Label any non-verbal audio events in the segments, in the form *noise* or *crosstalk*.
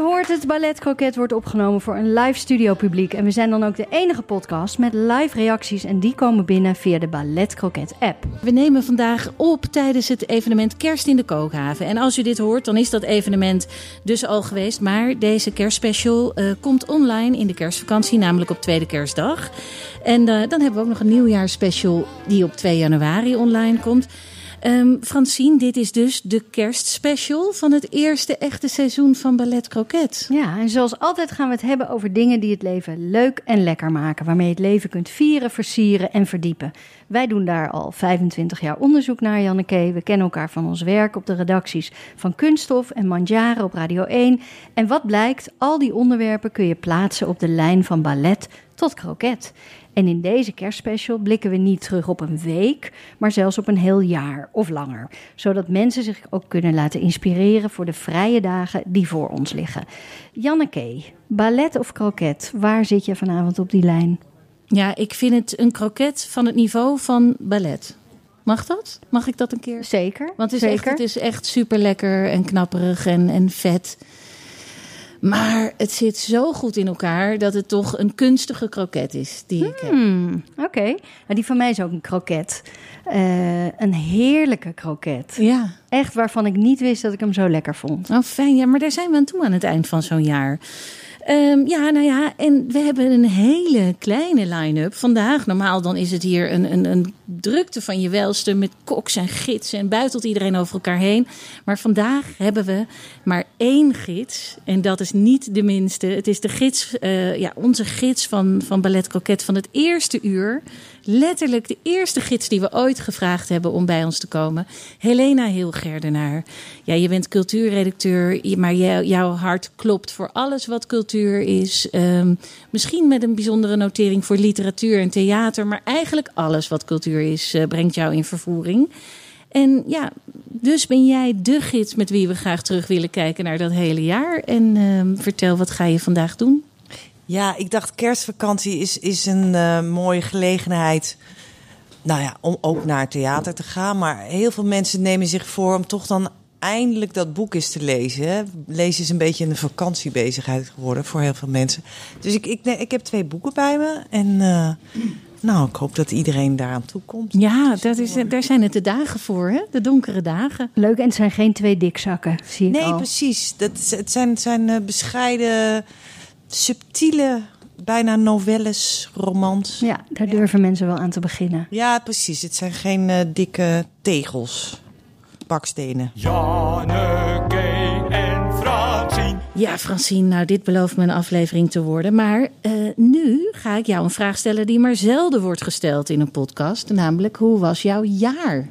Hoort het, Ballet Croquet wordt opgenomen voor een live studio publiek. En we zijn dan ook de enige podcast met live reacties. En die komen binnen via de Ballet Croquet app. We nemen vandaag op tijdens het evenement Kerst in de Kookhaven. En als u dit hoort, dan is dat evenement dus al geweest. Maar deze kerstspecial eh, komt online in de kerstvakantie, namelijk op tweede kerstdag. En eh, dan hebben we ook nog een nieuwjaarsspecial die op 2 januari online komt. Francine, dit is dus de kerstspecial van het eerste echte seizoen van Ballet Croquet. Ja, en zoals altijd gaan we het hebben over dingen die het leven leuk en lekker maken. Waarmee je het leven kunt vieren, versieren en verdiepen. Wij doen daar al 25 jaar onderzoek naar, Janneke. We kennen elkaar van ons werk op de redacties van Kunststof en Mandjaren op Radio 1. En wat blijkt, al die onderwerpen kun je plaatsen op de lijn van ballet tot kroket. En in deze kerstspecial blikken we niet terug op een week, maar zelfs op een heel jaar of langer. Zodat mensen zich ook kunnen laten inspireren voor de vrije dagen die voor ons liggen. Janneke, ballet of kroket, waar zit je vanavond op die lijn? Ja, ik vind het een kroket van het niveau van ballet. Mag dat? Mag ik dat een keer? Zeker. Want het is, zeker. echt, het is echt super lekker en knapperig en, en vet. Maar het zit zo goed in elkaar dat het toch een kunstige kroket is die ik heb. Hmm, Oké, Nou, die van mij is ook een kroket. Eh, een heerlijke kroket. Ja, Echt waarvan ik niet wist dat ik hem zo lekker vond. oh fijn. Ja, maar daar zijn we aan toe aan het eind van zo'n jaar. Ehm, ja, nou ja, en we hebben een hele kleine line-up vandaag. Normaal dan is het hier een, een, een drukte van je welste met koks en gidsen en buitelt iedereen over elkaar heen. Maar vandaag hebben we maar één gids en dat is niet de minste. Het is de gids, eh, ja, onze gids van, van Ballet Croquet van het eerste uur. Letterlijk de eerste gids die we ooit gevraagd hebben om bij ons te komen. Helena Hilgerdenaar. Ja, je bent cultuurredacteur, maar jou- jouw hart klopt voor alles wat cultuur is. Ehm, misschien met een bijzondere notering voor literatuur en theater, maar eigenlijk alles wat cultuur is, eh, brengt jou in vervoering. En ja, dus ben jij de gids met wie we graag terug willen kijken naar dat hele jaar. En ehm, vertel, wat ga je vandaag doen? Ja, ik dacht kerstvakantie is, is een eh, mooie gelegenheid. Nou ja, om ook naar het theater te gaan. Maar heel veel mensen nemen zich voor om toch dan eindelijk dat boek eens te lezen. Lezen is een beetje een vakantiebezigheid geworden voor heel veel mensen. Dus ik, ik, ik heb twee boeken bij me. En eh, nou, ik hoop dat iedereen daaraan toe komt. Ja, dat is, daar zijn het de dagen voor, hè? de donkere dagen. Leuk, en het zijn geen twee dikzakken, zie ik Nee, al. precies. Dat, is- het zijn, het zijn eh, bescheiden, subtiele, bijna novelles, romans. Ja, daar durven mensen wel aan te beginnen. Ja, precies. Het zijn geen eh, dikke tegels, bakstenen. Janneke en Francine. Ja, Francine, nou dit belooft me een aflevering te worden. Maar eh, nu ga ik jou een vraag stellen die maar zelden wordt gesteld in een podcast. Namelijk, hoe was jouw jaar?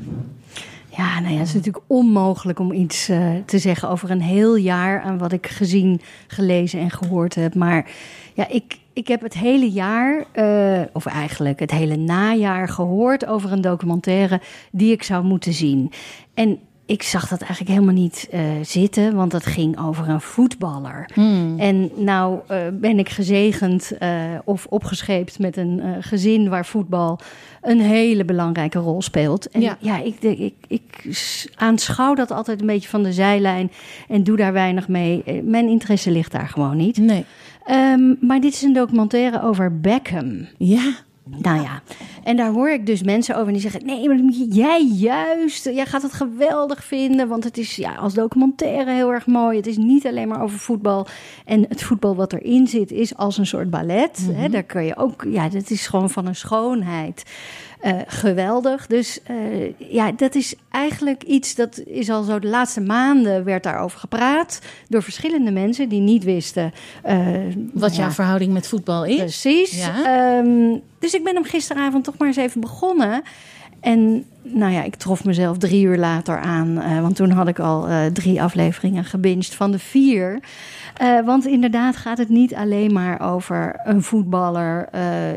Ja, nou ja, het is natuurlijk onmogelijk om iets eh, te zeggen over een heel jaar aan wat ik gezien, gelezen en gehoord heb. Maar ja, ik, ik heb het hele jaar, eh, of eigenlijk het hele najaar, gehoord over een documentaire die ik zou moeten zien. En ik zag dat eigenlijk helemaal niet eh, zitten, want dat ging over een voetballer. En nou eh, ben ik gezegend eh, of opgescheept met een gezin waar voetbal een hele belangrijke rol speelt. En Ja. ja, ik, ik, ik, aanschouw dat altijd een beetje van de zijlijn en doe daar weinig mee. Mijn interesse ligt daar gewoon niet. Nee. Ehm, maar dit is een documentaire over Beckham. Ja, Nou ja, en daar hoor ik dus mensen over die zeggen: nee, maar jij juist, jij gaat het geweldig vinden, want het is ja, als documentaire heel erg mooi. Het is niet alleen maar over voetbal en het voetbal wat erin zit is als een soort ballet. hè, daar kun je ook, ja, dat is gewoon van een schoonheid. Eh, geweldig. Dus eh, ja, dat is eigenlijk iets dat is al zo de laatste maanden werd daarover gepraat. Door verschillende mensen die niet wisten. eh, Wat ja, jouw verhouding met voetbal is. Precies. Ja. Ehm, dus ik ben hem gisteravond toch maar eens even begonnen. En nou ja, ik trof mezelf drie uur later aan. eh, want toen had ik al eh, drie afleveringen gebinged van de vier. Eh, want inderdaad gaat het niet alleen maar over een voetballer.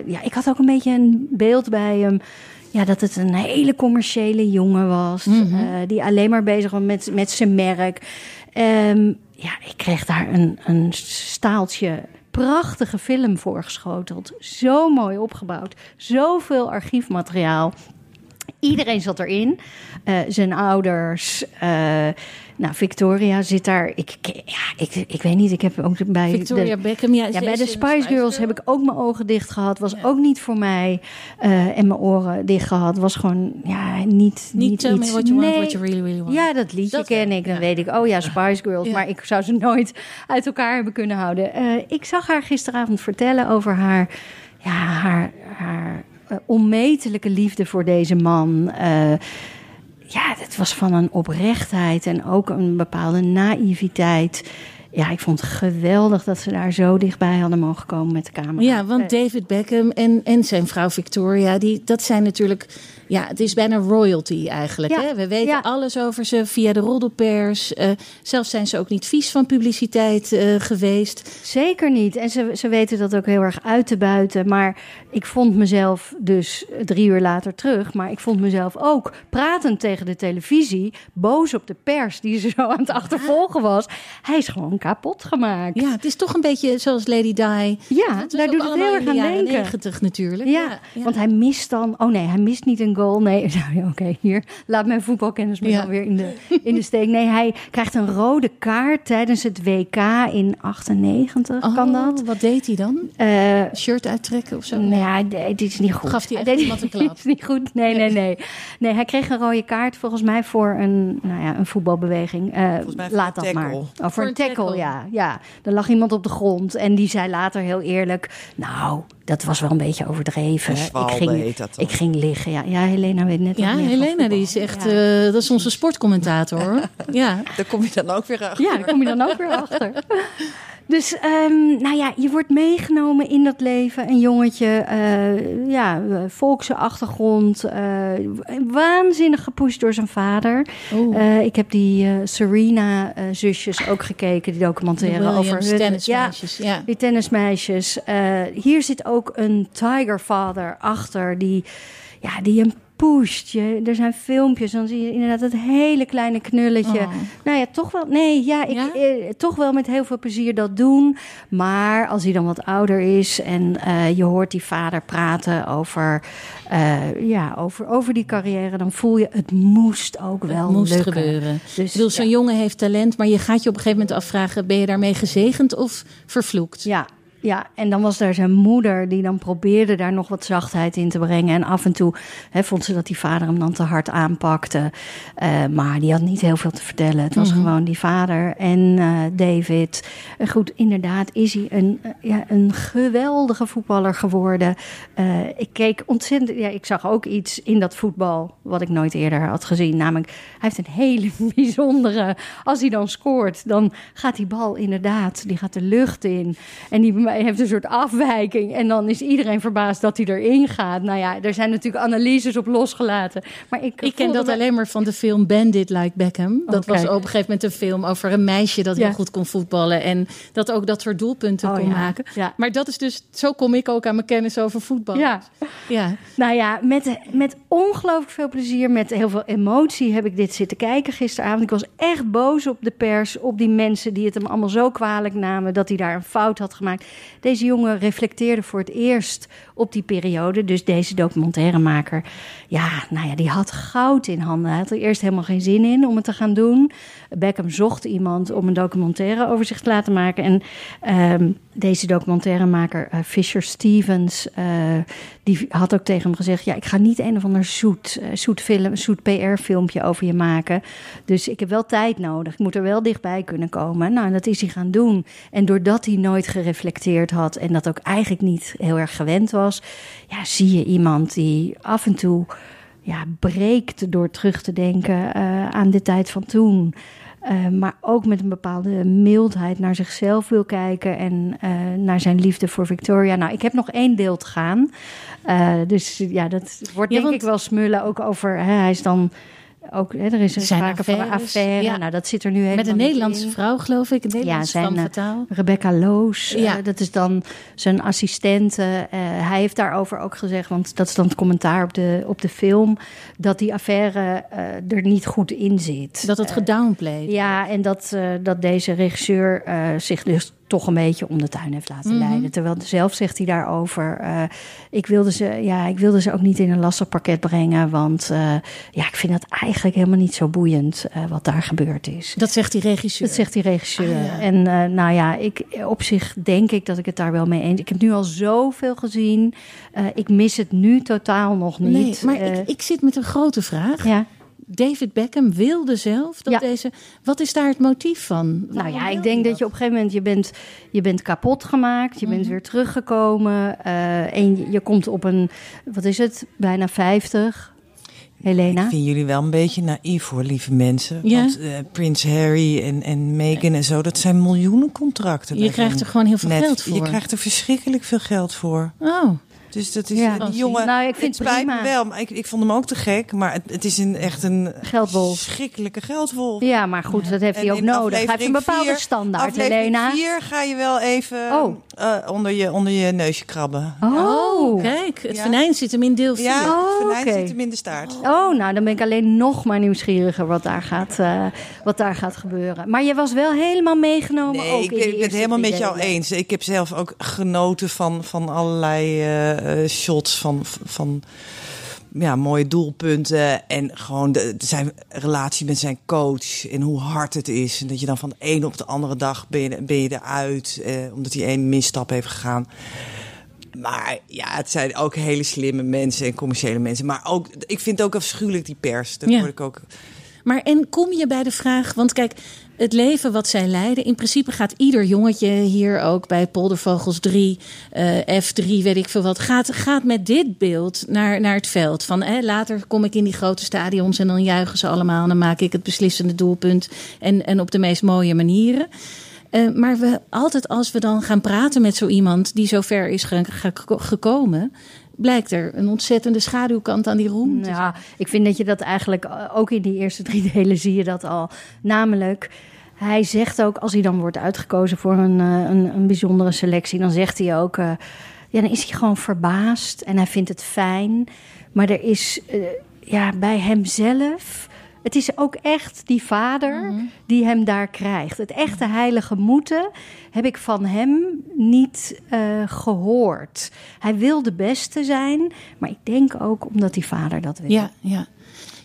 Ja, ik had ook een beetje een beeld bij hem. Ja, dat het een hele commerciële jongen was. Mhm. die alleen maar bezig was met, met zijn merk. Ehm, ja, ik kreeg daar een, een staaltje prachtige film voorgeschoteld. Zo mooi opgebouwd. Zoveel archiefmateriaal. Iedereen zat erin. Eh, zijn ouders. eh, nou, Victoria zit daar. Ik, ja, ik, ik weet niet. Ik heb ook bij. Victoria de, Beckham. Ja, bij de Spice Girls heb ik ook mijn ogen dicht gehad. Was ook niet voor mij. eh, en mijn oren dicht gehad. Was gewoon ja, niet, niet, Niet tell iets. me what you want, Nee. what you really, really want. Ja, dat liedje Dat ken ik. Dan ja. weet ik, oh ja, Spice Girls. Maar ik zou ze nooit uit elkaar hebben kunnen houden. Ik zag haar gisteravond vertellen over haar, ja, haar, haar onmetelijke liefde voor deze man. Eh, ja, het was van een oprechtheid en ook een bepaalde naïviteit. Ja, ik vond het geweldig dat ze daar zo dichtbij hadden mogen komen met de camera. Ja, want Eh, David Beckham en, en zijn vrouw Victoria, die, dat zijn natuurlijk... Ja, het is bijna royalty eigenlijk. Ja, Hè? We weten ja. alles over ze via de roddelpers. Eh, zelfs zijn ze ook niet vies van publiciteit eh, geweest. Zeker niet. En ze, ze weten dat ook heel erg uit te buiten. Maar ik vond mezelf dus drie uur later terug. Maar ik vond mezelf ook pratend tegen de televisie. Boos op de pers die ze zo aan het achtervolgen was. Hij is gewoon kapot gemaakt. Ja, het is toch een beetje zoals Lady Di. Ja, daar doet het heel erg aan denken. 90 natuurlijk. Ja, want hij mist dan. Oh nee, hij mist niet een goal. Nee, nou *laughs* oké, hier. Laat mijn voetbalkennis me Ja. dan weer in de, in de steek. Nee, hij krijgt een rode kaart tijdens het WK in 98. Oh, kan dat? Wat deed hij dan? Eh, Shirt uittrekken of zo? Nee, hij deed- dit is niet goed. Gaf hij deed iemand een klap? *laughs* dit is niet goed. Nee, nee, nee. Nee, hij kreeg een rode kaart volgens mij voor een, nou ja, een voetbalbeweging. Eh, laat dat maar. Oh, voor, Voor een tackle, tackle. ja, ja. Er lag iemand op de grond en die zei later heel eerlijk... Nou, dat was wel een beetje overdreven. Ik ging, heet dat dan. ik ging liggen. Ja, ja Helena weet net Ja, Helena, die is echt, Ja. eh, dat is onze sportcommentator. hoor. *laughs* ja. Daar kom je dan ook weer achter. Ja, daar kom je dan ook weer achter. *laughs* Dus, ehm, nou ja, je wordt meegenomen in dat leven. Een jongetje, eh, ja, volkse achtergrond. eh, waanzinnig gepusht door zijn vader. Eh, ik heb die eh, Serena-zusjes ook gekeken, die documentaire over hun... tennismeisjes. Ja. Die tennismeisjes. Eh, hier zit ook een Tiger Father achter die, ja, die hem pusht. Je, er zijn filmpjes, dan zie je inderdaad het hele kleine knulletje. Oh. Nou ja, toch wel. Nee, ja, ik, Ja? eh, toch wel met heel veel plezier dat doen. Maar als hij dan wat ouder is en eh, je hoort die vader praten over, eh, ja, over, over die carrière, dan voel je het moest ook wel Het moest lukken. gebeuren. Dus, bedoel, zo'n ja. jongen heeft talent, maar je gaat je op een gegeven moment afvragen: ben je daarmee gezegend of vervloekt? Ja, ja, en dan was daar zijn moeder die dan probeerde daar nog wat zachtheid in te brengen. En af en toe hè, vond ze dat die vader hem dan te hard aanpakte. Eh, maar die had niet heel veel te vertellen. Het was Mhm. gewoon die vader en eh, David. En goed, inderdaad is hij een, eh, ja, een geweldige voetballer geworden. Eh, ik keek ontzettend... Ja, ik zag ook iets in dat voetbal wat ik nooit eerder had gezien. Namelijk, hij heeft een hele *laughs* bijzondere... Als hij dan scoort, dan gaat die bal inderdaad... Die gaat de lucht in. En die heeft een soort afwijking. En dan is iedereen verbaasd dat hij erin gaat. Nou ja, er zijn natuurlijk analyses op losgelaten. Maar ik, Ik ken dat me- alleen maar van de film Bandit Like Beckham. Dat was op een gegeven moment een film over een meisje dat Ja. heel goed kon voetballen. En dat ook dat soort doelpunten Oh kon ja, maken. ja. Maar dat is dus, zo kom ik ook aan mijn kennis over voetbal. Ja. ja. Nou ja, met, met ongelooflijk veel plezier, met heel veel emotie heb ik dit zitten kijken gisteravond. Ik was echt boos op de pers, op die mensen die het hem allemaal zo kwalijk namen dat hij daar een fout had gemaakt. Deze jongen reflecteerde voor het eerst op die periode. Dus deze documentairemaker, ja, nou ja, die had goud in handen. Hij had er eerst helemaal geen zin in om het te gaan doen. Beckham zocht iemand om een documentaire over zich te laten maken. En ehm, deze documentairemaker, uh, Fisher Stevens, uh, die had ook tegen hem gezegd: Ja, ik ga niet een of ander zoet, uh, film, zoet PR-filmpje over je maken. Dus ik heb wel tijd nodig. Ik moet er wel dichtbij kunnen komen. Nou, en dat is hij gaan doen. En doordat hij nooit gereflecteerd had en dat ook eigenlijk niet heel erg gewend was, ja, zie je iemand die af en toe ja, breekt door terug te denken aan de tijd van toen. Uh, maar ook met een bepaalde mildheid naar zichzelf wil kijken en uh, naar zijn liefde voor Victoria. Nou, ik heb nog één deel te gaan. Dus ja, dat wordt Ja, denk want- ik wel smullen ook over. Hè, hij is dan ook. Hè, er is een Zijn sprake van een affaire. ja. Nou, dat zit er nu helemaal Met een Nederlandse in. vrouw, geloof ik. Een Nederlandse zijn, eh. Rebecca Loos, Ja. eh, dat is dan zijn assistente. Eh, hij heeft daarover ook gezegd, want dat is dan het commentaar op de, op de film, dat die affaire er niet goed in zit. Dat het gedownplayed. Ja, en dat, dat deze regisseur zich dus toch een beetje om de tuin heeft laten Mhm. leiden. Terwijl zelf zegt hij daarover, eh, ik, wilde ze, ja, ik wilde ze ook niet in een lastig pakket brengen, want eh, ja, ik vind het eigenlijk helemaal niet zo boeiend eh, wat daar gebeurd is. Dat zegt die regisseur. Dat zegt die regisseur. Ah, ja. En nou ja, ik, op zich denk ik dat ik het daar wel mee eens. Ik heb nu al zoveel gezien. Ik mis het nu totaal nog Nee, niet. maar Eh, ik, ik zit met een grote vraag. ja. David Beckham wilde zelf dat Ja. deze... Wat is daar het motief van? Nou ja, ik denk dat je op een gegeven moment, je bent, je bent kapot gemaakt, je Mhm. bent weer teruggekomen. eh, en je, je komt op een, wat is het, bijna 50. Helena? Ik vind jullie wel een beetje naïef hoor, lieve mensen. Ja? Want eh, Prins Harry en, en Meghan en zo, dat zijn miljoenen contracten. Je krijgt er gewoon heel veel net. geld voor. Je krijgt er verschrikkelijk veel geld voor. Oh, Dus dat is Ja. die jongen. Nou, ik vind het het spijt me wel, maar ik, ik vond hem ook te gek. Maar het, het is een, echt een Geldwolf. schrikkelijke geldwolf. Ja, maar goed, dat heeft En hij ook nodig. Hij heeft een aflevering bepaalde vier- standaard, aflevering Helena. 4 ga je wel even Oh. eh, onder, je, onder je neusje krabben. Oh, kijk. Het Ja. venijn zit hem in deel 4. Ja, Oh, venijn zit hem in de staart. Oh, nou dan ben ik alleen nog maar nieuwsgieriger wat daar gaat, eh, wat daar gaat gebeuren. Maar je was wel helemaal meegenomen. ook Nee, in ik ben, die ik ben het helemaal met jou eens. Ik heb zelf ook genoten van, van allerlei eh, shots van, van ja, mooie doelpunten. En gewoon de, zijn relatie met zijn coach en hoe hard het is. En dat je dan van de ene op de andere dag ben je, ben je eruit, eh, omdat hij één misstap heeft gegaan. Maar ja, het zijn ook hele slimme mensen en commerciële mensen. Maar ook, ik vind het ook afschuwelijk die pers. Dat Ja. word ik ook. Maar en kom je bij de vraag, want kijk, het leven wat zij leiden, in principe gaat ieder jongetje hier ook bij Poldervogels 3, eh, F3, weet ik veel wat, gaat, gaat met dit beeld naar, naar het veld. Van eh, later kom ik in die grote stadions en dan juichen ze allemaal en dan maak ik het beslissende doelpunt en, en op de meest mooie manieren. Eh, maar we, altijd als we dan gaan praten met zo iemand die zo ver is ge- ge- gekomen, blijkt er een ontzettende schaduwkant aan die roem. te Ja, ik vind dat je dat eigenlijk eh, ook in die eerste drie delen zie je dat al. Namelijk, hij zegt ook als hij dan wordt uitgekozen voor een, eh, een, een bijzondere selectie, dan zegt hij ook, eh, ja, dan is hij gewoon verbaasd en hij vindt het fijn. Maar er is eh, ja, bij hemzelf. Het is ook echt die vader die hem daar krijgt. Het echte heilige moeten heb ik van hem niet eh, gehoord. Hij wil de beste zijn, maar ik denk ook omdat die vader dat wil. Ja, ja.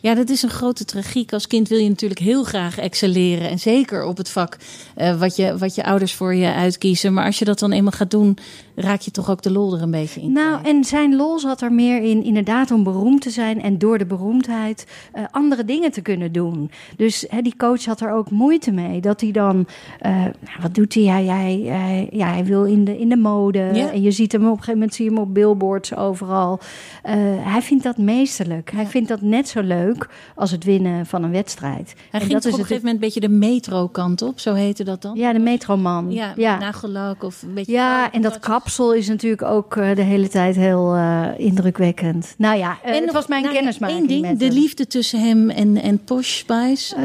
Ja, dat is een grote tragiek. Als kind wil je natuurlijk heel graag excelleren. En zeker op het vak eh, wat, je, wat je ouders voor je uitkiezen. Maar als je dat dan eenmaal gaat doen, raak je toch ook de lol er een beetje in. Nou, en zijn lol zat er meer in, inderdaad, om beroemd te zijn en door de beroemdheid eh, andere dingen te kunnen doen. Dus hè, die coach had er ook moeite mee. Dat hij dan, eh, nou, wat doet hij? Hij, hij, hij- ja, hij wil in de, in de mode. Ja. En je ziet hem op een gegeven moment, zie je hem op billboards overal. Eh, hij vindt dat meesterlijk. Hij vindt dat net zo leuk als het winnen van een wedstrijd. Hij en ging dat op een gegeven moment een beetje de metro-kant op, zo heette dat dan? Ja, de metroman. Ja, ja. nagellak of een beetje... Ja, en dat kapsel is natuurlijk ook eh, de hele tijd heel eh, indrukwekkend. Nou ja, eh, het nog- was mijn nou kennismaking één ding, met de hem. liefde tussen hem en, en Posh Spice.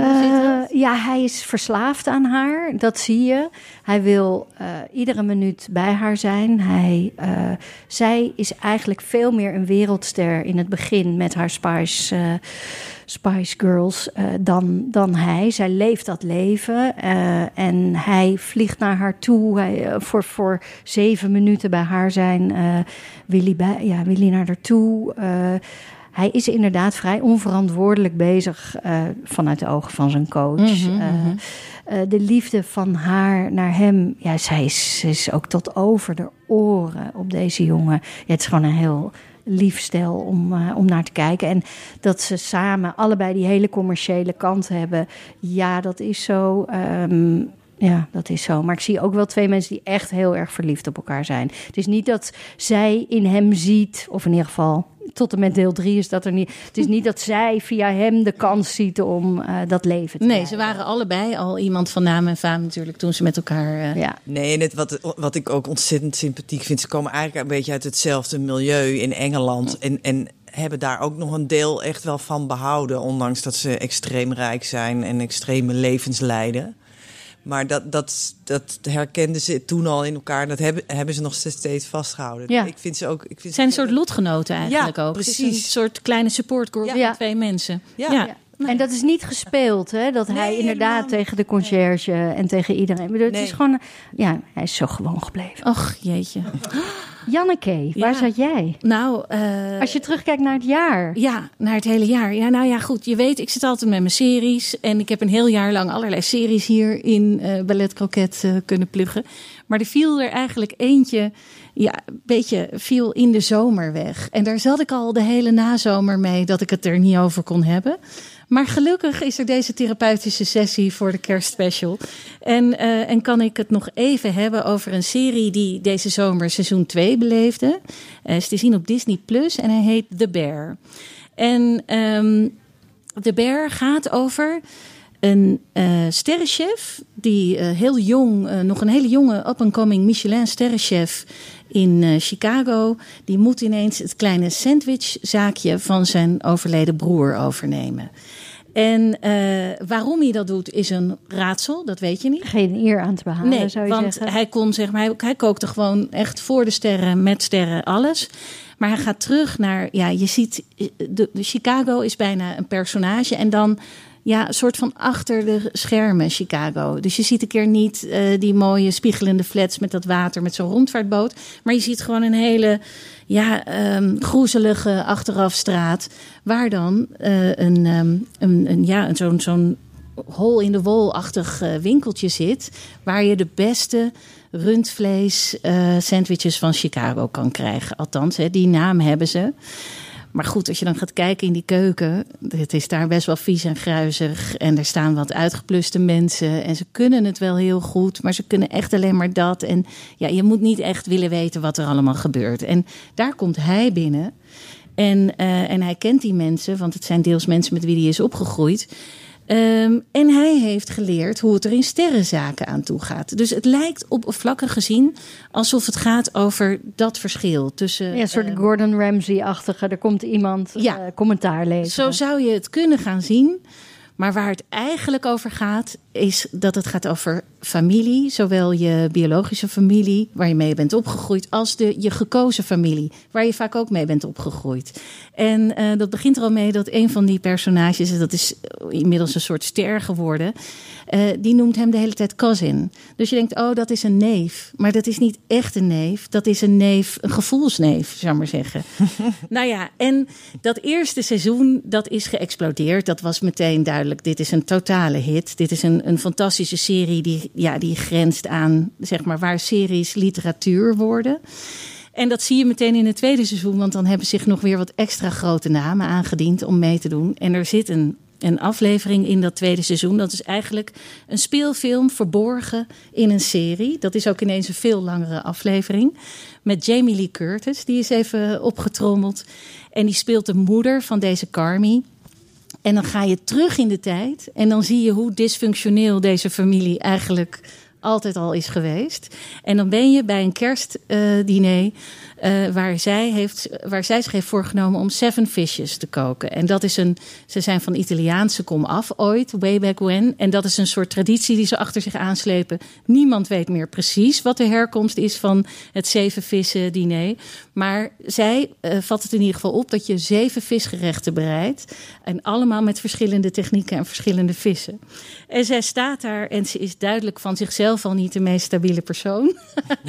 ja, hij is verslaafd aan haar. Dat zie je. Hij wil iedere minuut bij haar zijn. Hij, zij is eigenlijk veel meer een wereldster in het begin met haar Spice, Spice Girls eh, dan, dan hij. Zij leeft dat leven eh, en hij vliegt naar haar toe. Hij, eh, voor, voor zeven minuten bij haar zijn wil, hij bij, ja, wil hij naar haar toe. Hij is inderdaad vrij onverantwoordelijk bezig vanuit de ogen van zijn coach. Mhm, mhm. de liefde van haar naar hem, ja, zij is, is ook tot over de oren op deze jongen. Ja, het is gewoon een heel lief stel om, eh, om naar te kijken. En dat ze samen allebei die hele commerciële kant hebben, ja, dat is zo. Ehm, ja, dat is zo. Maar ik zie ook wel twee mensen die echt heel erg verliefd op elkaar zijn. Het is niet dat zij in hem ziet, of in ieder geval tot en met deel drie is dat er niet. Het is niet dat zij via hem de kans ziet om eh, dat leven te Nee, ze waren allebei al iemand van naam en faam natuurlijk toen ze met elkaar... eh, Ja, Nee, en het, wat, wat ik ook ontzettend sympathiek vind, ze komen eigenlijk een beetje uit hetzelfde milieu in Engeland. En, en hebben daar ook nog een deel echt wel van behouden, ondanks dat ze extreem rijk zijn en extreme levens leiden. Maar dat, dat, dat herkenden ze toen al in elkaar. en Dat hebben, hebben ze nog steeds vastgehouden. Ja. Ik vind ze ook. Ik vind Het zijn een soort lotgenoten eigenlijk Ja, ook. Het is precies. een soort kleine supportgroep Ja. van twee mensen. Ja. Ja. En dat is niet gespeeld, hè? Dat hij inderdaad tegen de conciërge en tegen iedereen. Bedoel, Het Nee. is gewoon, ja, hij is zo gewoon gebleven. Och, jeetje. *laughs* Janneke, waar Ja. zat jij? Nou, eh, Als je terugkijkt naar het jaar. Ja, naar het hele jaar. Ja, nou ja, goed. Je weet, ik zit altijd met mijn series. En ik heb een heel jaar lang allerlei series hier in eh Ballet Croquet eh, kunnen pluggen. Maar er viel er eigenlijk eentje, ja, een beetje viel in de zomer weg. En daar zat ik al de hele nazomer mee dat ik het er niet over kon hebben. Maar gelukkig is er deze therapeutische sessie voor de kerstspecial. En, eh, en kan ik het nog even hebben over een serie die deze zomer seizoen 2 beleefde. Eh is te zien op Disney Plus en hij heet The Bear. En ehm The Bear gaat over een eh sterrenchef die heel jong, nog een hele jonge up-and-coming Michelin sterrenchef in Chicago, die moet ineens het kleine sandwichzaakje van zijn overleden broer overnemen. En eh, waarom hij dat doet is een raadsel, dat weet je niet. Geen eer aan te behalen, Nee, zou je want zeggen. hij kon zeg maar, hij, hij kookte gewoon echt voor de sterren, met sterren, alles. Maar hij gaat terug naar, ja, je ziet, de, de Chicago is bijna een personage en dan ja, een soort van achter de schermen Chicago. Dus je ziet een keer niet eh, die mooie spiegelende flats met dat water, met zo'n rondvaartboot. Maar je ziet gewoon een hele ja, ehm groezelige achterafstraat. Waar dan eh, een, ehm, een, een, ja, zo'n zo'n hole in de wol-achtig eh, winkeltje zit. Waar je de beste rundvlees sandwiches van Chicago kan krijgen. Althans, hè, die naam hebben ze. Maar goed, als je dan gaat kijken in die keuken, het is daar best wel vies en gruizig. En er staan wat uitgepluste mensen. En ze kunnen het wel heel goed, maar ze kunnen echt alleen maar dat. En ja, je moet niet echt willen weten wat er allemaal gebeurt. En daar komt hij binnen. En, eh, en hij kent die mensen, want het zijn deels mensen met wie hij is opgegroeid. Ehm, en hij heeft geleerd hoe het er in sterrenzaken aan toe gaat. Dus het lijkt oppervlakkig gezien alsof het gaat over dat verschil tussen. ja, een soort ehm, Gordon Ramsay-achtige. Er komt iemand Ja. eh, commentaar lezen. Zo zou je het kunnen gaan zien. Maar waar het eigenlijk over gaat, is dat het gaat over familie. Zowel je biologische familie, waar je mee bent opgegroeid, als de, je gekozen familie, waar je vaak ook mee bent opgegroeid. En eh, dat begint er al mee dat een van die personages, dat is inmiddels een soort ster geworden, eh, die noemt hem de hele tijd cousin. Dus je denkt, oh, dat is een neef. Maar dat is niet echt een neef. Dat is een neef, een gevoelsneef, zou ik maar zeggen. *laughs* nou ja, en dat eerste seizoen, dat is geëxplodeerd. Dat was meteen duidelijk, dit is een totale hit. Dit is een, een fantastische serie die, ja, die grenst aan, zeg maar, waar series literatuur worden. En dat zie je meteen in het tweede seizoen, want dan hebben zich nog weer wat extra grote namen aangediend om mee te doen. En er zit een, een aflevering in dat tweede seizoen. Dat is eigenlijk een speelfilm verborgen in een serie. Dat is ook ineens een veel langere aflevering. Met Jamie Lee Curtis, die is even opgetrommeld. En die speelt de moeder van deze Carmi. En dan ga je terug in de tijd en dan zie je hoe dysfunctioneel deze familie eigenlijk altijd al is geweest. En dan ben je bij een kerstdiner eh, waar, zij heeft, waar zij zich heeft voorgenomen om seven fishes te koken. En dat is een, ze zijn van Italiaanse kom af ooit, way back when. En dat is een soort traditie die ze achter zich aanslepen. Niemand weet meer precies wat de herkomst is van het zeven vissen diner. Maar zij uh, vat het in ieder geval op dat je zeven visgerechten bereidt. En allemaal met verschillende technieken en verschillende vissen. En zij staat daar en ze is duidelijk van zichzelf zelf al niet de meest stabiele persoon.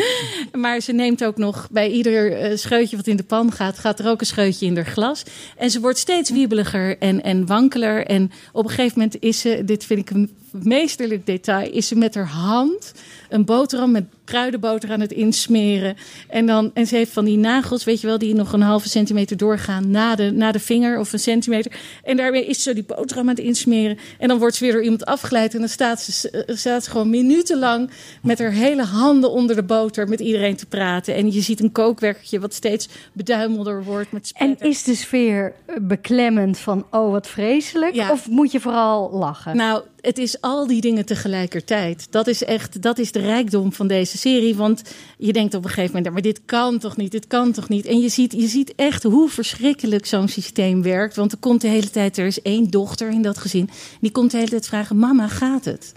*laughs* maar ze neemt ook nog bij ieder eh, scheutje wat in de pan gaat, gaat er ook een scheutje in haar glas. En ze wordt steeds wiebeliger en, en wankeler. En op een gegeven moment is ze, dit vind ik een meesterlijk detail, is ze met haar hand een boterham met kruidenboter aan het insmeren. En, dan, en ze heeft van die nagels, weet je wel, die nog een halve centimeter doorgaan na de, na de vinger of een centimeter. En daarmee is ze die boterham aan het insmeren. En dan wordt ze weer door iemand afgeleid. En dan staat ze, eh, staat ze gewoon minutenlang met haar hele handen onder de boter met iedereen te praten. En je ziet een kookwerkertje wat steeds beduimelder wordt met En is de sfeer eh, beklemmend van, oh wat vreselijk? Ja. Of moet je vooral lachen? Nou, het is al die dingen tegelijkertijd. Dat is echt, dat is de rijkdom van deze serie. Want je denkt op een gegeven moment, maar dit kan toch niet, dit kan toch niet. En je ziet, je ziet echt hoe verschrikkelijk zo'n systeem werkt. Want er komt de hele tijd, er is één dochter in dat gezin. Die komt de hele tijd vragen, mama, gaat het?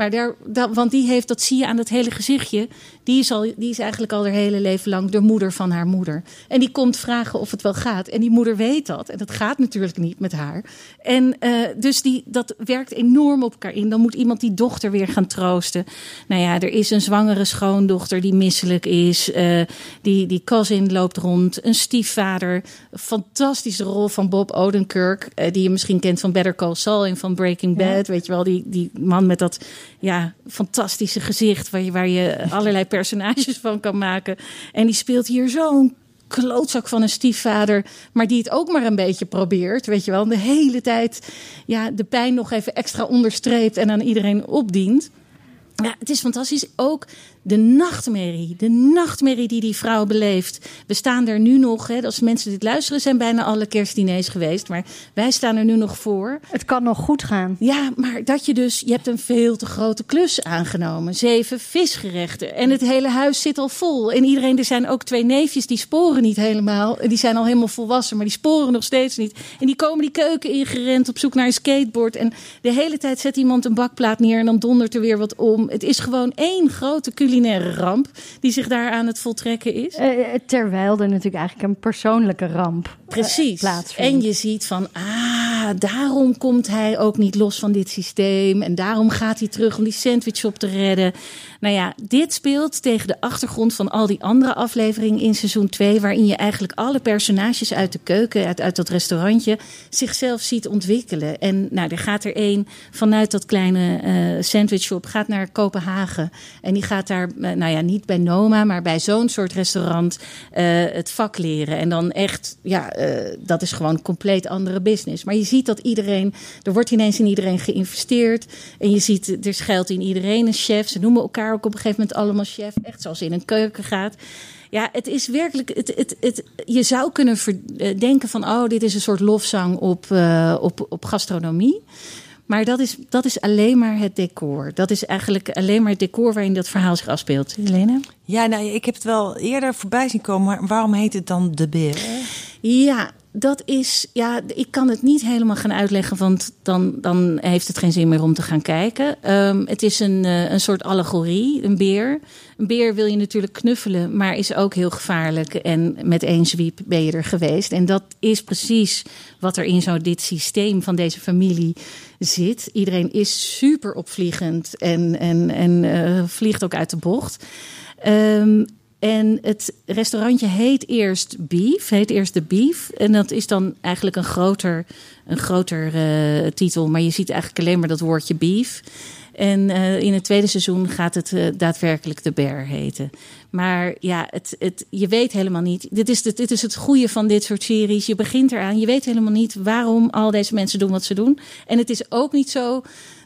Maar daar, dat, want die heeft, dat zie je aan het hele gezichtje. Die is, al, die is eigenlijk al haar hele leven lang de moeder van haar moeder. En die komt vragen of het wel gaat. En die moeder weet dat. En dat gaat natuurlijk niet met haar. En uh, dus die, dat werkt enorm op elkaar in. Dan moet iemand die dochter weer gaan troosten. Nou ja, er is een zwangere schoondochter die misselijk is. Uh, die, die cousin loopt rond. Een stiefvader. Fantastische rol van Bob Odenkirk. Uh, die je misschien kent van Better Call Saul en van Breaking Bad. Ja. Weet je wel, die, die man met dat ja, fantastische gezicht. Waar je, waar je allerlei personages van kan maken. En die speelt hier zo'n klootzak van een stiefvader, maar die het ook maar een beetje probeert, weet je wel. De hele tijd ja, de pijn nog even extra onderstreept en aan iedereen opdient. Ja, het is fantastisch. Ook de nachtmerrie. De nachtmerrie die die vrouw beleeft. We staan er nu nog, hè, als mensen dit luisteren, zijn bijna alle kerstdiners geweest. Maar wij staan er nu nog voor. Het kan nog goed gaan. Ja, maar dat je dus, je hebt een veel te grote klus aangenomen. Zeven visgerechten. En het hele huis zit al vol. En iedereen, er zijn ook twee neefjes die sporen niet helemaal. Die zijn al helemaal volwassen, maar die sporen nog steeds niet. En die komen die keuken ingerend op zoek naar een skateboard. En de hele tijd zet iemand een bakplaat neer en dan dondert er weer wat om. Het is gewoon één grote culinaire ramp die zich daar aan het voltrekken is. Uh, terwijl er natuurlijk eigenlijk een persoonlijke ramp Precies. Uh, plaatsvindt. En je ziet van, ah, daarom komt hij ook niet los van dit systeem. En daarom gaat hij terug om die sandwich op te redden. Nou ja, dit speelt tegen de achtergrond van al die andere afleveringen in seizoen 2, waarin je eigenlijk alle personages uit de keuken, uit, uit dat restaurantje, zichzelf ziet ontwikkelen. En nou, er gaat er één vanuit dat kleine uh, sandwichshop, gaat naar Kopenhagen. En die gaat daar, uh, nou ja, niet bij Noma, maar bij zo'n soort restaurant uh, het vak leren. En dan echt, ja, uh, dat is gewoon compleet andere business. Maar je ziet dat iedereen, er wordt ineens in iedereen geïnvesteerd. En je ziet, er schuilt in iedereen een chef. Ze noemen elkaar ook op een gegeven moment allemaal chef. Echt zoals in een keuken gaat. Ja, het is werkelijk. Het, het, het, je zou kunnen denken van: oh, dit is een soort lofzang op, uh, op, op gastronomie. Maar dat is, dat is alleen maar het decor. Dat is eigenlijk alleen maar het decor waarin dat verhaal zich afspeelt. Helene? Ja, nou, ik heb het wel eerder voorbij zien komen. Maar waarom heet het dan De Beer? Ja, dat is, ja, ik kan het niet helemaal gaan uitleggen, want dan, dan heeft het geen zin meer om te gaan kijken. Um, het is een, uh, een soort allegorie, een beer. Een beer wil je natuurlijk knuffelen, maar is ook heel gevaarlijk. En met één zwiep ben je er geweest. En dat is precies wat er in zo dit systeem van deze familie zit. Iedereen is super opvliegend en, en, en uh, vliegt ook uit de bocht. Um, en het restaurantje heet eerst Beef, heet eerst de Beef. En dat is dan eigenlijk een groter, een groter uh, titel. Maar je ziet eigenlijk alleen maar dat woordje beef. En uh, in het tweede seizoen gaat het uh, daadwerkelijk de Bear heten. Maar ja, het, het, je weet helemaal niet. Dit is, dit is het goede van dit soort series. Je begint eraan. Je weet helemaal niet waarom al deze mensen doen wat ze doen. En het is ook niet zo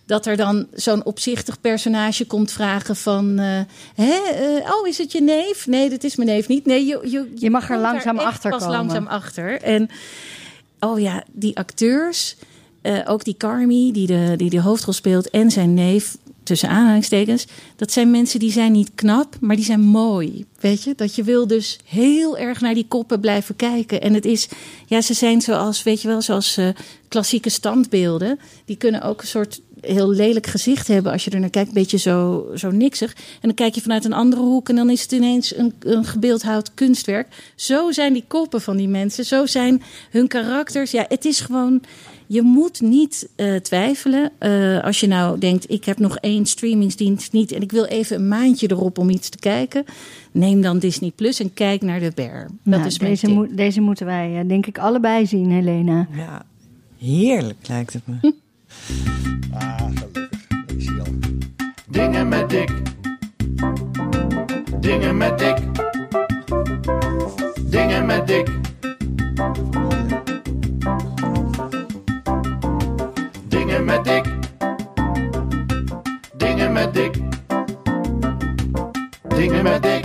dat er dan zo'n opzichtig personage komt vragen van... Uh, hè, uh, oh, is het je neef? Nee, dat is mijn neef niet. Nee, je, je, je mag er langzaam achter pas komen. langzaam achter. En oh ja, die acteurs, uh, ook die Carmi die de, die de hoofdrol speelt... en zijn neef, tussen aanhalingstekens... dat zijn mensen die zijn niet knap, maar die zijn mooi. Weet je, dat je wil dus heel erg naar die koppen blijven kijken. En het is, ja, ze zijn zoals, weet je wel, zoals klassieke standbeelden. Die kunnen ook een soort heel lelijk gezicht hebben als je er naar kijkt, een beetje zo, zo niksig. En dan kijk je vanuit een andere hoek en dan is het ineens een, een gebeeldhouwd kunstwerk. Zo zijn die koppen van die mensen, zo zijn hun karakters. Ja, het is gewoon. Je moet niet eh, twijfelen. Eh, als je nou denkt, ik heb nog één streamingsdienst niet en ik wil even een maandje erop om iets te kijken. Neem dan Disney Plus en kijk naar de Bear. Dat Nou, is mijn deze, moet, deze moeten wij eh, denk ik allebei zien, Helena. Ja, heerlijk lijkt het me. *laughs* Ah, gelukkig. Ik zie. Dingen met dik. Dingen met dik. Dingen met dik. Dingen met dik. Dingen met dik. Dingen met dik.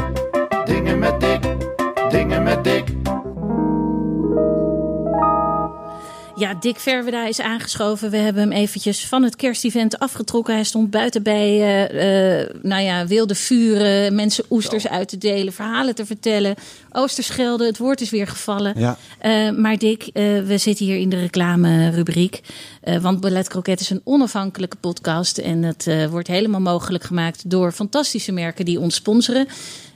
Dick Verweda is aangeschoven. We hebben hem eventjes van het kerstevent afgetrokken. Hij stond buiten bij eh, eh, nou ja, wilde vuren, mensen oesters uit te delen, verhalen te vertellen. Oosterschelde, het woord is weer gevallen. Ja. Eh, maar Dick, we zitten hier in de reclame-rubriek. Want Ballet Croquet is een onafhankelijke podcast. En het eh, wordt helemaal mogelijk gemaakt door fantastische merken die ons sponsoren.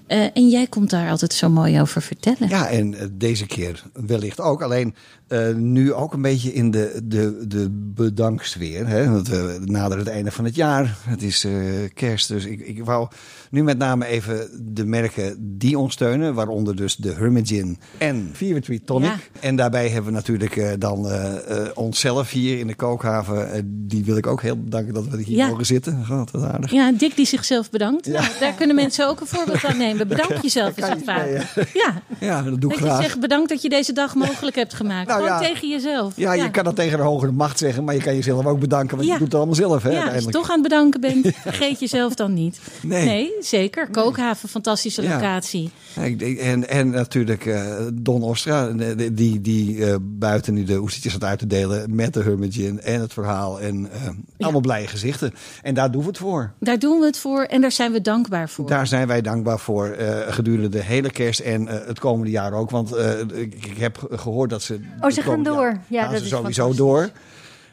En jij komt daar altijd zo mooi over vertellen. Ja, en deze keer wellicht ook. Alleen eh, nu ook een beetje in de, de, de bedanksfeer. Hè? Want we naderen het einde van het jaar. Het is eh, kerst. Dus ik, ik wou nu met name even de merken die ons steunen. Waaronder dus de Hermigin en Fever Tree Tonic. Ja. En daarbij hebben we natuurlijk eh, dan onszelf hier in de kookhaven. Die wil ik ook heel bedanken dat we hier Ja. mogen zitten. Wat aardig. Ja, Dick die zichzelf bedankt. Nou, daar kunnen mensen ook een voorbeeld aan nemen. Bedank *laughs* jezelf eens je vaker. Ja, Ja, dat doe ik dat je graag. zegt bedankt dat je deze dag mogelijk hebt gemaakt. Nou Gewoon ja. tegen jezelf. Ja, je kan dat tegen de hogere macht zeggen, maar je kan jezelf ook bedanken, want je doet het allemaal zelf, hè, Ja, als je uiteindelijk. toch aan het bedanken bent, *laughs* vergeet jezelf dan niet. Nee. zeker. Kookhaven, fantastische locatie. En, en natuurlijk eh, Don Ostra, eh, die, die eh, buiten nu de oestertjes staat uit te delen met de Hermigin en het verhaal. En allemaal blije gezichten. En daar doen we het voor. Daar doen we het voor en daar zijn we dankbaar voor. Daar zijn wij dankbaar voor gedurende de hele kerst en het komende jaar ook. Want ik, ik heb gehoord dat ze... Oh, ze gaan door. Ja, gaan dat ze is sowieso door.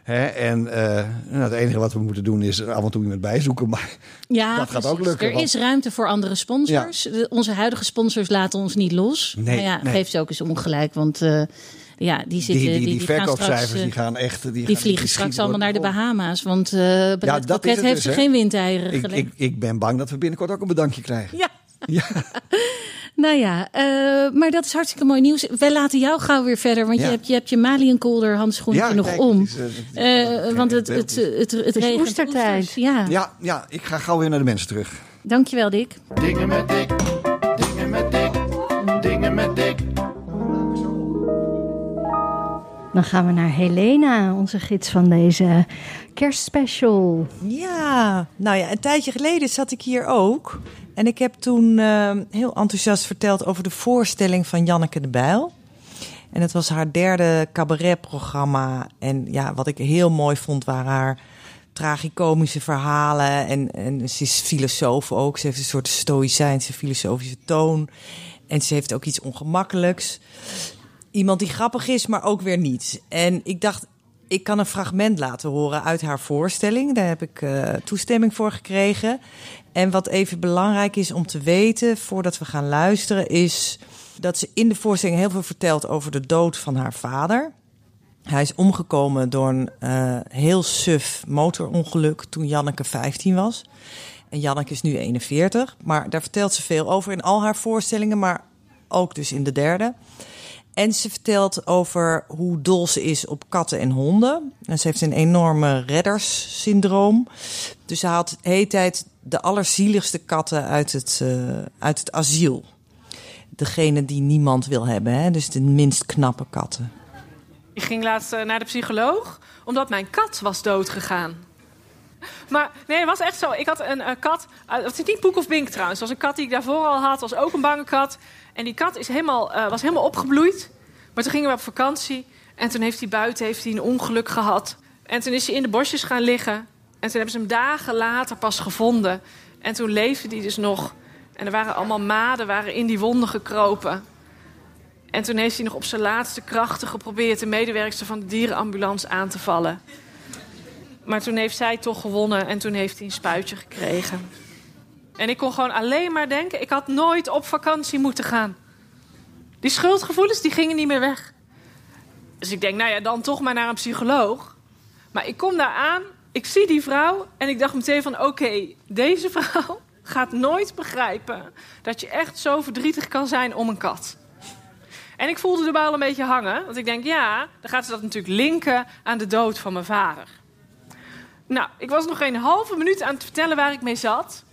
Hè? En eh, nou, het enige wat we moeten doen is af en toe iemand bijzoeken. Maar ja, *laughs* dat gaat ook lukken, Er want- is ruimte voor andere sponsors. De- onze huidige sponsors laten ons niet los. Nee, maar ja, nee. geef ze ook eens ongelijk, want eh, ja, die zitten... die, die, die, gaan straks, verkoopcijfers eh, die gaan echt... Die, Die gaan- vliegen straks allemaal naar de grond. Bahama's. Want eh Ballet dat heeft dus, ze geen windeieren Ik, ik, ik ben bang dat we binnenkort ook een bedankje krijgen. Ja. Ja. *laughs* Nou ja, eh, maar dat is hartstikke mooi nieuws. Wij laten jou gauw weer verder, want Ja. je hebt je, hebt je Maliënkolder handschoentje Ja, nog kijk, om. het is, het- want het, het het, het, oestertijd. Ja. Ja, ja, ik ga gauw weer naar de mensen terug. dankjewel Dick. Dingen met dik. Dingen met dik. Dingen met dik. Dan gaan we naar Helena, onze gids van deze kerstspecial. Ja, nou ja, een tijdje geleden zat ik hier ook. En ik heb toen eh, heel enthousiast verteld over de voorstelling van Janneke de Bijl. En het was haar derde cabaretprogramma. En ja, wat ik heel mooi vond waren haar tragicomische verhalen. En, en ze is filosoof ook. Ze heeft een soort stoïcijnse filosofische toon. En ze heeft ook iets ongemakkelijks. Iemand die grappig is, maar ook weer niet. En ik dacht, ik kan een fragment laten horen uit haar voorstelling. Daar heb ik eh, toestemming voor gekregen. En wat even belangrijk is om te weten voordat we gaan luisteren, is dat ze in de voorstelling heel veel vertelt over de dood van haar vader. Hij is omgekomen door een eh, heel suf motorongeluk toen Janneke 15 was. En Janneke is nu 41. Maar daar vertelt ze veel over in al haar voorstellingen, maar ook dus in de derde. En ze vertelt over hoe dol ze is op katten en honden. En ze heeft een enorme redderssyndroom. Dus ze haalt de hele tijd de allerzieligste katten uit het, eh, uit het asiel. Degene die niemand wil hebben, hè? dus de minst knappe katten. Ik ging laatst eh, naar de psycholoog, omdat mijn kat was doodgegaan. Maar nee, het was echt zo. Ik had een eh, kat. Uh, dat is niet Poek of Bink trouwens. Dat was een kat die ik daarvoor al had. was ook een bange kat. En die kat is helemaal, eh, was helemaal opgebloeid. Maar toen gingen we op vakantie. En toen heeft hij buiten heeft hij een ongeluk gehad. En toen is hij in de bosjes gaan liggen. En toen hebben ze hem dagen later pas gevonden. En toen leefde hij dus nog. En er waren allemaal maden waren in die wonden gekropen. En toen heeft hij nog op zijn laatste krachten geprobeerd de medewerkster van de dierenambulance aan te vallen. Maar toen heeft zij toch gewonnen en toen heeft hij een spuitje gekregen. En ik kon gewoon alleen maar denken, ik had nooit op vakantie moeten gaan. Die schuldgevoelens, die gingen niet meer weg. Dus ik denk, nou ja, dan toch maar naar een psycholoog. Maar ik kom daar aan, ik zie die vrouw en ik dacht meteen van... oké, deze vrouw *laughs* gaat nooit begrijpen dat je echt zo verdrietig kan zijn om een kat. En ik voelde de bal een beetje hangen. Want ik denk, ja, dan gaat ze dat natuurlijk linken aan de dood van mijn vader. Nou, ik was nog geen halve minuut aan het vertellen waar ik mee zat.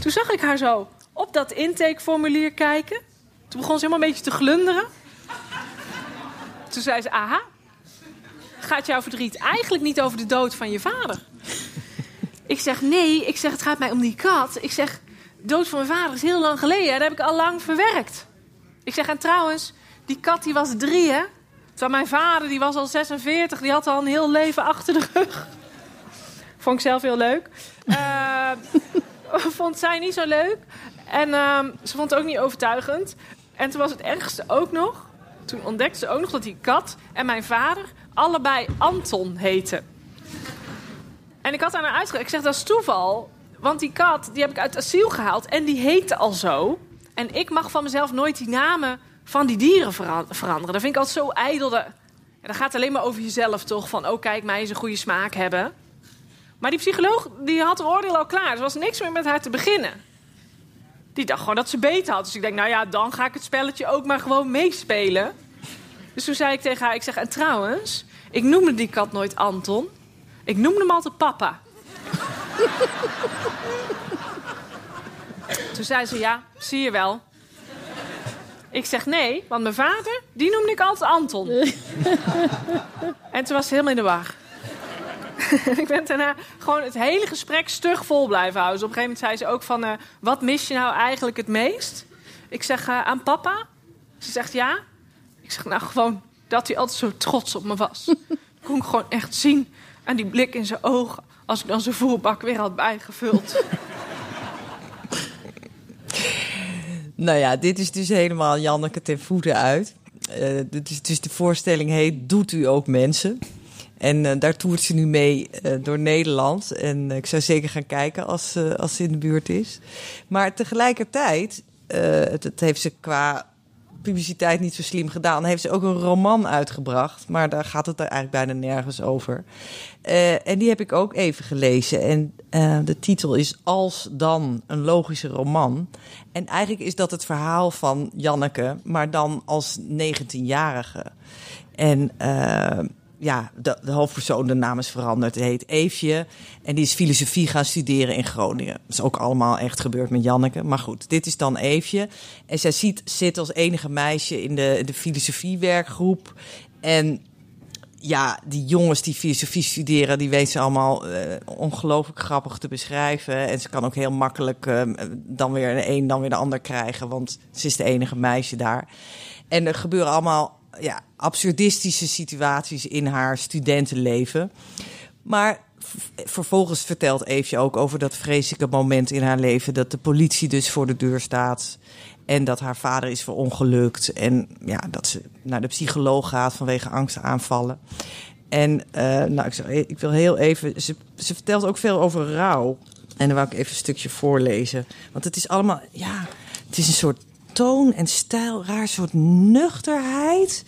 Toen zag ik haar zo op dat intakeformulier kijken. Toen begon ze helemaal een beetje te glunderen. Toen zei ze, aha, gaat jouw verdriet eigenlijk niet over de dood van je vader? Ik zeg, nee, ik zeg, het gaat mij om die kat. Ik zeg, dood van mijn vader is heel lang geleden. Dat heb ik al lang verwerkt. Ik zeg, en trouwens, die kat die was drie, hè? Terwijl mijn vader, die was al 46. Die had al een heel leven achter de rug. Vond ik zelf heel leuk. Uh, *laughs* *laughs* vond zij niet zo leuk. En uh, ze vond het ook niet overtuigend. En toen was het ergste ook nog... Toen ontdekte ze ook nog dat die kat en mijn vader... allebei Anton heten. En ik had aan haar uitgelegd. Ik zeg, dat is toeval. Want die kat, die heb ik uit asiel gehaald. En die heette al zo. En ik mag van mezelf nooit die namen van die dieren veranderen. Dat vind ik altijd zo ijdel. Ja, dat gaat alleen maar over jezelf, toch? Van, oh kijk, mij eens een goede smaak hebben. Maar die psycholoog die had haar oordeel al klaar. Er was niks meer met haar te beginnen. Die dacht gewoon dat ze beter had. Dus ik denk, nou ja, dan ga ik het spelletje ook maar gewoon meespelen. Dus toen zei ik tegen haar, ik zeg, en trouwens... ik noemde die kat nooit Anton. Ik noemde hem altijd papa. *laughs* toen zei ze, ja, zie je wel. Ik zeg nee, want mijn vader, die noemde ik altijd Anton. *laughs* en toen was ze helemaal in de war. *laughs* ik ben daarna gewoon het hele gesprek stug vol blijven houden. Dus op een gegeven moment zei ze ook van... Uh, wat mis je nou eigenlijk het meest? Ik zeg uh, aan papa. Ze zegt ja. Ik zeg nou gewoon dat hij altijd zo trots op me was. Dat *laughs* kon ik gewoon echt zien aan die blik in zijn ogen... als ik dan zijn voerbak weer had bijgevuld. *laughs* nou ja, dit is dus helemaal Janneke ten voeten uit. Uh, dus, dus de voorstelling heet Doet u ook mensen? En uh, daar toert ze nu mee uh, door Nederland. En uh, ik zou zeker gaan kijken als, als ze in de buurt is. Maar tegelijkertijd, het, heeft ze qua publiciteit niet zo slim gedaan. Heeft ze ook een roman uitgebracht. Maar daar gaat het er eigenlijk bijna nergens over. en die heb ik ook even gelezen. En de titel is Als dan een logische roman. En eigenlijk is dat het verhaal van Janneke, maar dan als 19-jarige. En ja, de, de, hoofdpersoon, de naam is veranderd. Die heet Eefje. En die is filosofie gaan studeren in Groningen. Dat is ook allemaal echt gebeurd met Janneke. Maar goed, dit is dan Eefje. En zij zit als enige meisje in de, de filosofiewerkgroep. En ja, die jongens die filosofie studeren, die weten ze allemaal uh, ongelooflijk grappig te beschrijven. En ze kan ook heel makkelijk uh, dan weer de een, dan weer de ander krijgen. Want ze is de enige meisje daar. En er gebeuren allemaal ja, absurdistische situaties in haar studentenleven. Maar vervolgens vertelt Eefje ook over dat vreselijke moment in haar leven... dat de politie dus voor de deur staat... En dat haar vader is verongelukt. En ja, dat ze naar de psycholoog gaat vanwege angstaanvallen. En uh, nou, ik, zeg, ik wil heel even. Ze, ze vertelt ook veel over rouw. En dan wil ik even een stukje voorlezen. Want het is allemaal. Ja, het is een soort toon en stijl, raar soort nuchterheid.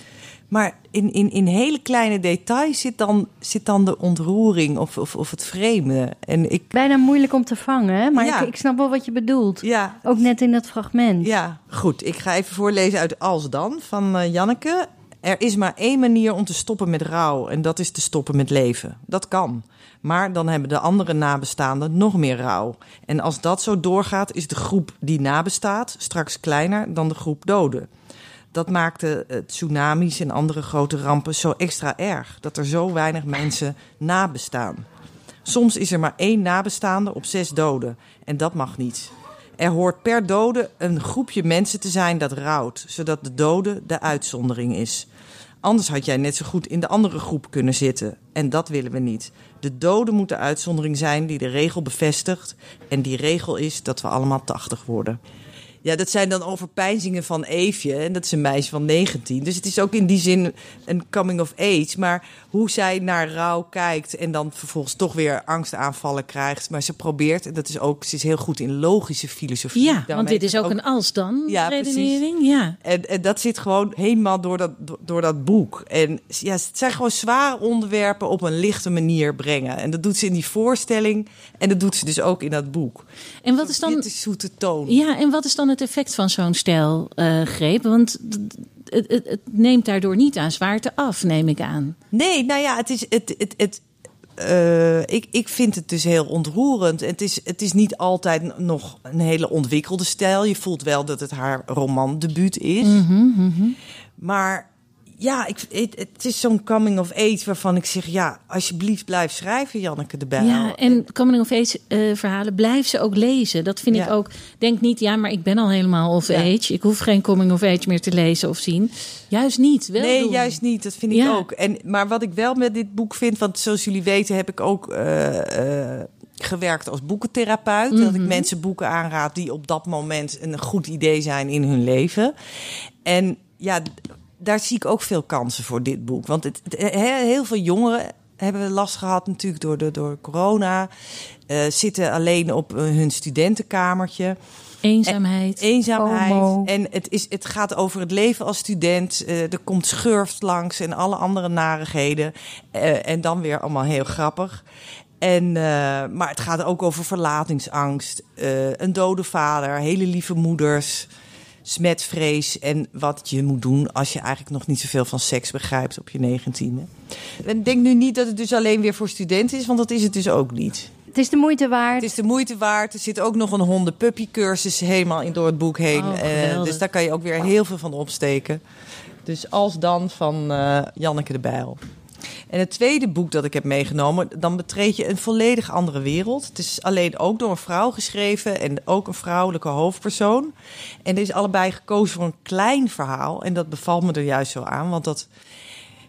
Maar in, in, in hele kleine details zit dan, zit dan de ontroering of, of, of het vreemde. En ik... Bijna moeilijk om te vangen, maar ik, ik, snap wel wat je bedoelt. Ja. Ook net in dat fragment. Ja, goed. Ik ga even voorlezen uit Als Dan van uh, Janneke. Er is maar één manier om te stoppen met rouw en dat is te stoppen met leven. Dat kan. Maar dan hebben de andere nabestaanden nog meer rouw. En als dat zo doorgaat, is de groep die nabestaat straks kleiner dan de groep doden. Dat maakte uh, tsunamis en andere grote rampen zo extra erg dat er zo weinig mensen nabestaan. Soms is er maar één nabestaande op zes doden en dat mag niet. Er hoort per dode een groepje mensen te zijn dat rouwt, zodat de dode de uitzondering is. Anders had jij net zo goed in de andere groep kunnen zitten. En dat willen we niet. De dode moet de uitzondering zijn die de regel bevestigt. En die regel is dat we allemaal 80 worden. Ja, dat zijn dan overpeinzingen van Eefje. En dat is een meisje van 19. Dus het is ook in die zin een coming of age. Maar hoe zij naar rouw kijkt en dan vervolgens toch weer angstaanvallen krijgt. Maar ze probeert, en dat is ook, ze is heel goed in logische filosofie. Ja, want dit is ook, een als-dan Ja, precies. redenering. Ja. En, en dat zit gewoon helemaal door dat, door dat boek. En ja, het zijn gewoon zware onderwerpen op een lichte manier brengen. En dat doet ze in die voorstelling. En dat doet ze dus ook in dat boek. En wat is dan... Dit is zoete toon. Ja, en wat is dan het effect van zo'n stijlgreep? Want d- het, het, het neemt daardoor niet aan zwaarte af, neem ik aan. Nee, nou ja, het is. Het, het, het, eh, ik, ik vind het dus heel ontroerend. Het is, het is niet altijd nog een hele ontwikkelde stijl. Je voelt wel dat het haar romandebuut is. Maar ja, ik, het, het is zo'n coming of age waarvan ik zeg... ja, alsjeblieft blijf schrijven, Janneke de Bijl. Ja, en coming of age eh, verhalen blijf ze ook lezen. Dat vind ik ook. Denk niet, ja, maar ik ben al helemaal of Ja. age. Ik hoef geen coming of age meer te lezen of zien. Juist niet. Wel nee, doen. juist niet. Dat vind ik Ja. ook. En, maar wat ik wel met dit boek vind, want zoals jullie weten heb ik ook eh, eh, gewerkt als boekentherapeut. Dat Mhm. ik mensen boeken aanraad die op dat moment een goed idee zijn in hun leven. En ja, daar zie ik ook veel kansen voor dit boek. Want het, het- he- heel veel jongeren hebben last gehad natuurlijk door, de, door corona. eh, zitten alleen op eh, hun studentenkamertje. Eenzaamheid. Eenzaamheid. FOMO. En het, is, het gaat over het leven als student. Eh, er komt schurft langs en alle andere narigheden. En dan weer allemaal heel grappig. En, maar het gaat ook over verlatingsangst. een dode vader, hele lieve moeders. Smetvrees en wat je moet doen als je eigenlijk nog niet zoveel van seks begrijpt op je negentiende. En denk nu niet dat het dus alleen weer voor studenten is, want dat is het dus ook niet. Het is de moeite waard. Het is de moeite waard. Er zit ook nog een hondenpuppy-cursus helemaal in door het boek heen. Oh, Eh, dus daar kan je ook weer heel veel van opsteken. Dus als dan van eh, Janneke de Bijl. En het tweede boek dat ik heb meegenomen, dan betreed je een volledig andere wereld. Het is alleen ook door een vrouw geschreven en ook een vrouwelijke hoofdpersoon. En er is allebei gekozen voor een klein verhaal. En dat bevalt me er juist zo aan, want dat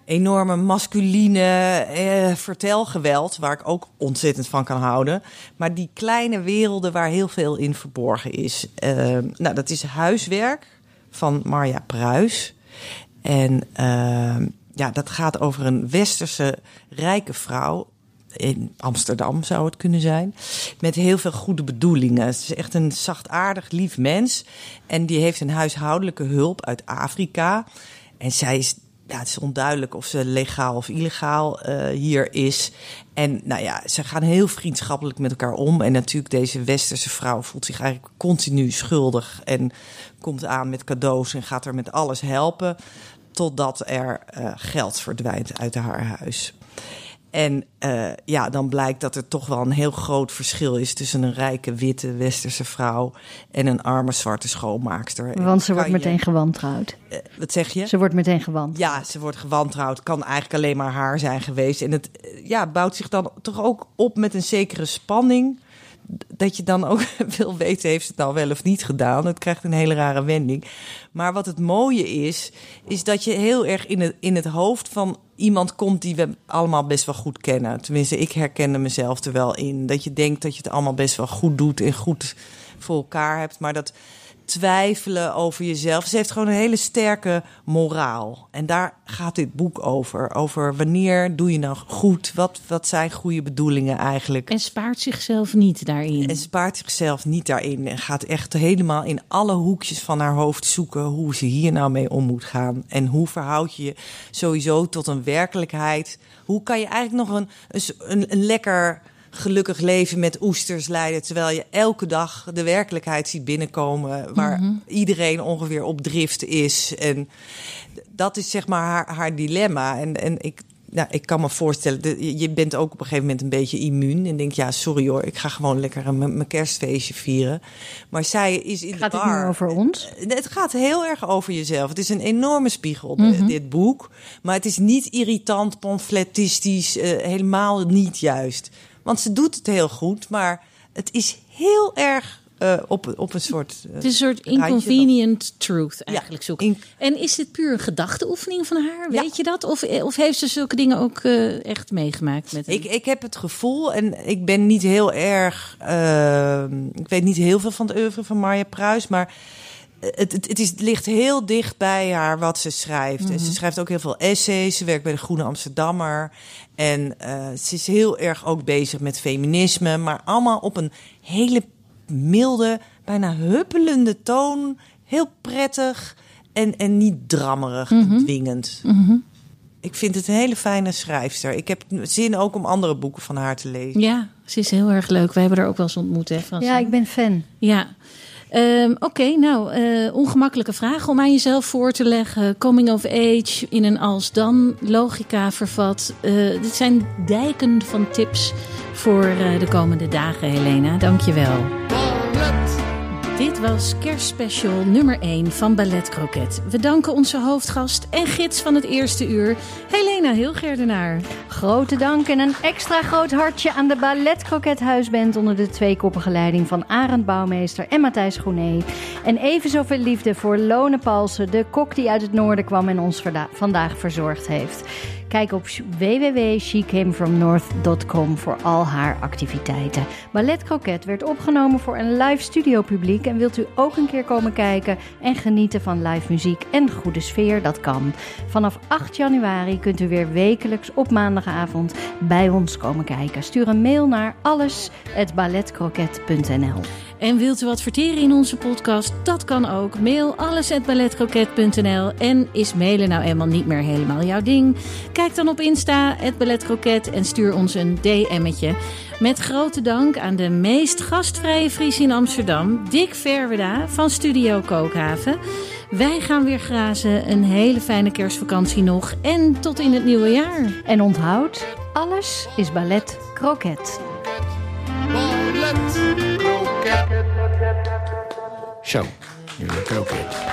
enorme masculine eh, vertelgeweld, waar ik ook ontzettend van kan houden. Maar die kleine werelden waar heel veel in verborgen is. Eh, nou, dat is Huiswerk van Marja Pruis. En eh, ja, dat gaat over een westerse rijke vrouw. In Amsterdam zou het kunnen zijn. Met heel veel goede bedoelingen. Het is echt een zachtaardig, lief mens. En die heeft een huishoudelijke hulp uit Afrika. En zij is ja, het is onduidelijk of ze legaal of illegaal eh, hier is. En nou ja, ze gaan heel vriendschappelijk met elkaar om. En natuurlijk, deze westerse vrouw voelt zich eigenlijk continu schuldig. En komt aan met cadeaus en gaat er met alles helpen. Totdat er eh, geld verdwijnt uit haar huis. En eh, ja, dan blijkt dat er toch wel een heel groot verschil is tussen een rijke witte westerse vrouw en een arme zwarte schoonmaakster. Want ze wordt je- meteen gewantrouwd. eh, wat zeg je? Ze wordt meteen gewantrouwd. Ja, ze wordt gewantrouwd. Kan eigenlijk alleen maar haar zijn geweest. En het ja, bouwt zich dan toch ook op met een zekere spanning. Dat je dan ook *laughs* wil weten, heeft ze het nou wel of niet gedaan? Het krijgt een hele rare wending. Maar wat het mooie is, is dat je heel erg in het, in het hoofd van iemand komt die we allemaal best wel goed kennen. Tenminste, ik herkende mezelf er wel in. Dat je denkt dat je het allemaal best wel goed doet en goed voor elkaar hebt. Maar dat twijfelen over jezelf. Ze heeft gewoon een hele sterke moraal. En daar gaat dit boek over. Over wanneer doe je nou goed? Wat, wat zijn goede bedoelingen eigenlijk? En spaart zichzelf niet daarin. En spaart zichzelf niet daarin. En gaat echt helemaal in alle hoekjes van haar hoofd zoeken hoe ze hier nou mee om moet gaan. En hoe verhoud je je sowieso tot een werkelijkheid? Hoe kan je eigenlijk nog een, een, een lekker gelukkig leven met oesters leiden. Terwijl je elke dag de werkelijkheid ziet binnenkomen. Waar iedereen ongeveer op drift is. En dat is zeg maar haar, haar dilemma. En, en ik, nou, ik kan me voorstellen, de- je- bent ook op een gegeven moment een beetje immuun. En denk, ja, sorry hoor, ik ga gewoon lekker mijn kerstfeestje vieren. Maar zij is in Gaat de het nu over ons? Het gaat heel erg over jezelf. Het is een enorme spiegel, de- Mhm. dit boek. Maar het is niet irritant, pamfletistisch, eh, helemaal niet juist. Want ze doet het heel goed, maar het is heel erg eh, op, op een soort. eh, Het is een soort inconvenient truth eigenlijk zoeken. En is dit puur een gedachteoefening van haar? Ja. Weet je dat? Of, of heeft ze zulke dingen ook eh, echt meegemaakt met hem? Ik, ik heb het gevoel, en ik ben niet heel erg. eh, ik weet niet heel veel van het oeuvre van Marja Pruis, maar. Het, het, het, is, het ligt heel dicht bij haar wat ze schrijft. En ze schrijft ook heel veel essays. Ze werkt bij de Groene Amsterdammer. En eh, ze is heel erg ook bezig met feminisme. Maar allemaal op een hele milde, bijna huppelende toon. Heel prettig en, en niet drammerig, dwingend. Ik vind het een hele fijne schrijfster. Ik heb zin ook om andere boeken van haar te lezen. Ja, ze is heel erg leuk. We hebben haar ook wel eens ontmoet, hè? Ja, ik ben fan. Ja. Ehm, Oké, nou, eh, ongemakkelijke vraag om aan jezelf voor te leggen. Coming of age in een als-dan logica vervat. Eh, dit zijn dijken van tips voor eh, de komende dagen, Helena. Dank je wel. Dit was kerstspecial nummer 1 van Ballet Croquet. We danken onze hoofdgast en gids van het eerste uur, Helena Hilgerdenaar. Grote dank en een extra groot hartje aan de Ballet Croquet Huisband onder de tweekoppige leiding van Arend Bouwmeester en Matthijs Groené. En even zoveel liefde voor Lone Palsen, de kok die uit het noorden kwam en ons vandaag verzorgd heeft. Kijk op www.shecamefromnorth.com voor al haar activiteiten. Ballet Croquet werd opgenomen voor een live studio publiek. En wilt u ook een keer komen kijken en genieten van live muziek en goede sfeer? Dat kan. Vanaf 8 januari kunt u weer wekelijks op maandagavond bij ons komen kijken. Stuur een mail naar alles@balletcroquet.nl. En wilt u adverteren in onze podcast? Dat kan ook. Mail alles@balletcroquet.nl. En is mailen nou eenmaal niet meer helemaal jouw ding? Kijk dan op Insta @balletcroquet en stuur ons een DM'tje. Met grote dank aan de meest gastvrije Fries in Amsterdam, Dick Verweda van Studio Kookhaven. Wij gaan weer grazen. Een hele fijne kerstvakantie nog en tot in het nieuwe jaar. En onthoud, alles is. Ballet, kroket. Zo, nu een kroket.